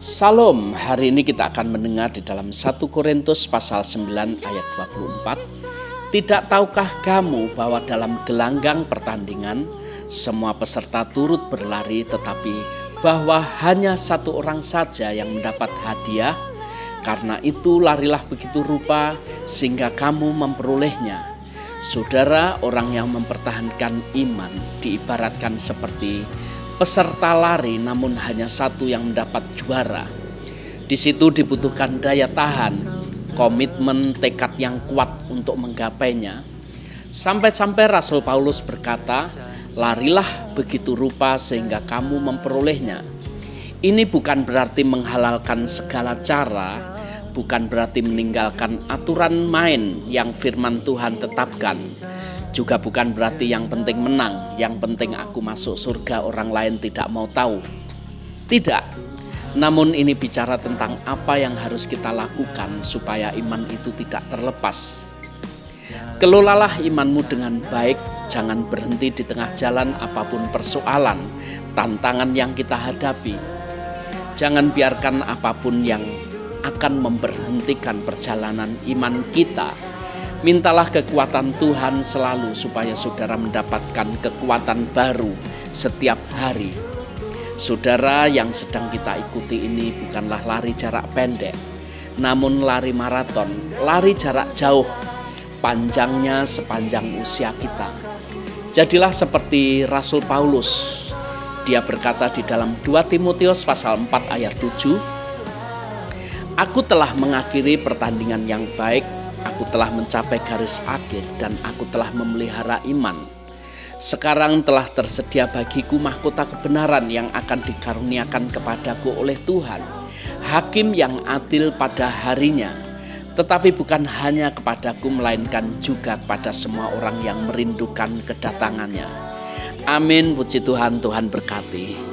Salam, hari ini kita akan mendengar di dalam 1 Korintus pasal 9 ayat 24. Tidak tahukah kamu bahwa dalam gelanggang pertandingan semua peserta turut berlari tetapi bahwa hanya satu orang saja yang mendapat hadiah? Karena itu larilah begitu rupa sehingga kamu memperolehnya. Saudara, orang yang mempertahankan iman diibaratkan seperti peserta lari namun hanya satu yang mendapat juara. Di situ dibutuhkan daya tahan, komitmen, tekad yang kuat untuk menggapainya. Sampai-sampai Rasul Paulus berkata, "Larilah begitu rupa sehingga kamu memperolehnya." Ini bukan berarti menghalalkan segala cara, bukan berarti meninggalkan aturan main yang firman Tuhan tetapkan juga bukan berarti yang penting menang, yang penting aku masuk surga, orang lain tidak mau tahu. Tidak, namun ini bicara tentang apa yang harus kita lakukan supaya iman itu tidak terlepas. Kelolalah imanmu dengan baik, jangan berhenti di tengah jalan apa pun persoalan, tantangan yang kita hadapi. Jangan biarkan apa pun yang akan memberhentikan perjalanan iman kita Mintalah kekuatan Tuhan selalu supaya saudara mendapatkan kekuatan baru setiap hari. Saudara yang sedang kita ikuti ini bukanlah lari jarak pendek, namun lari maraton, lari jarak jauh, panjangnya sepanjang usia kita. Jadilah seperti Rasul Paulus. Dia berkata di dalam 2 Timotius pasal 4 ayat 7, Aku telah mengakhiri pertandingan yang baik, Aku telah mencapai garis akhir dan aku telah memelihara iman. Sekarang telah tersedia bagiku mahkota kebenaran yang akan dikaruniakan kepadaku oleh Tuhan, hakim yang adil pada harinya, tetapi bukan hanya kepadaku melainkan juga kepada semua orang yang merindukan kedatangannya. Amin, puji Tuhan, Tuhan berkati.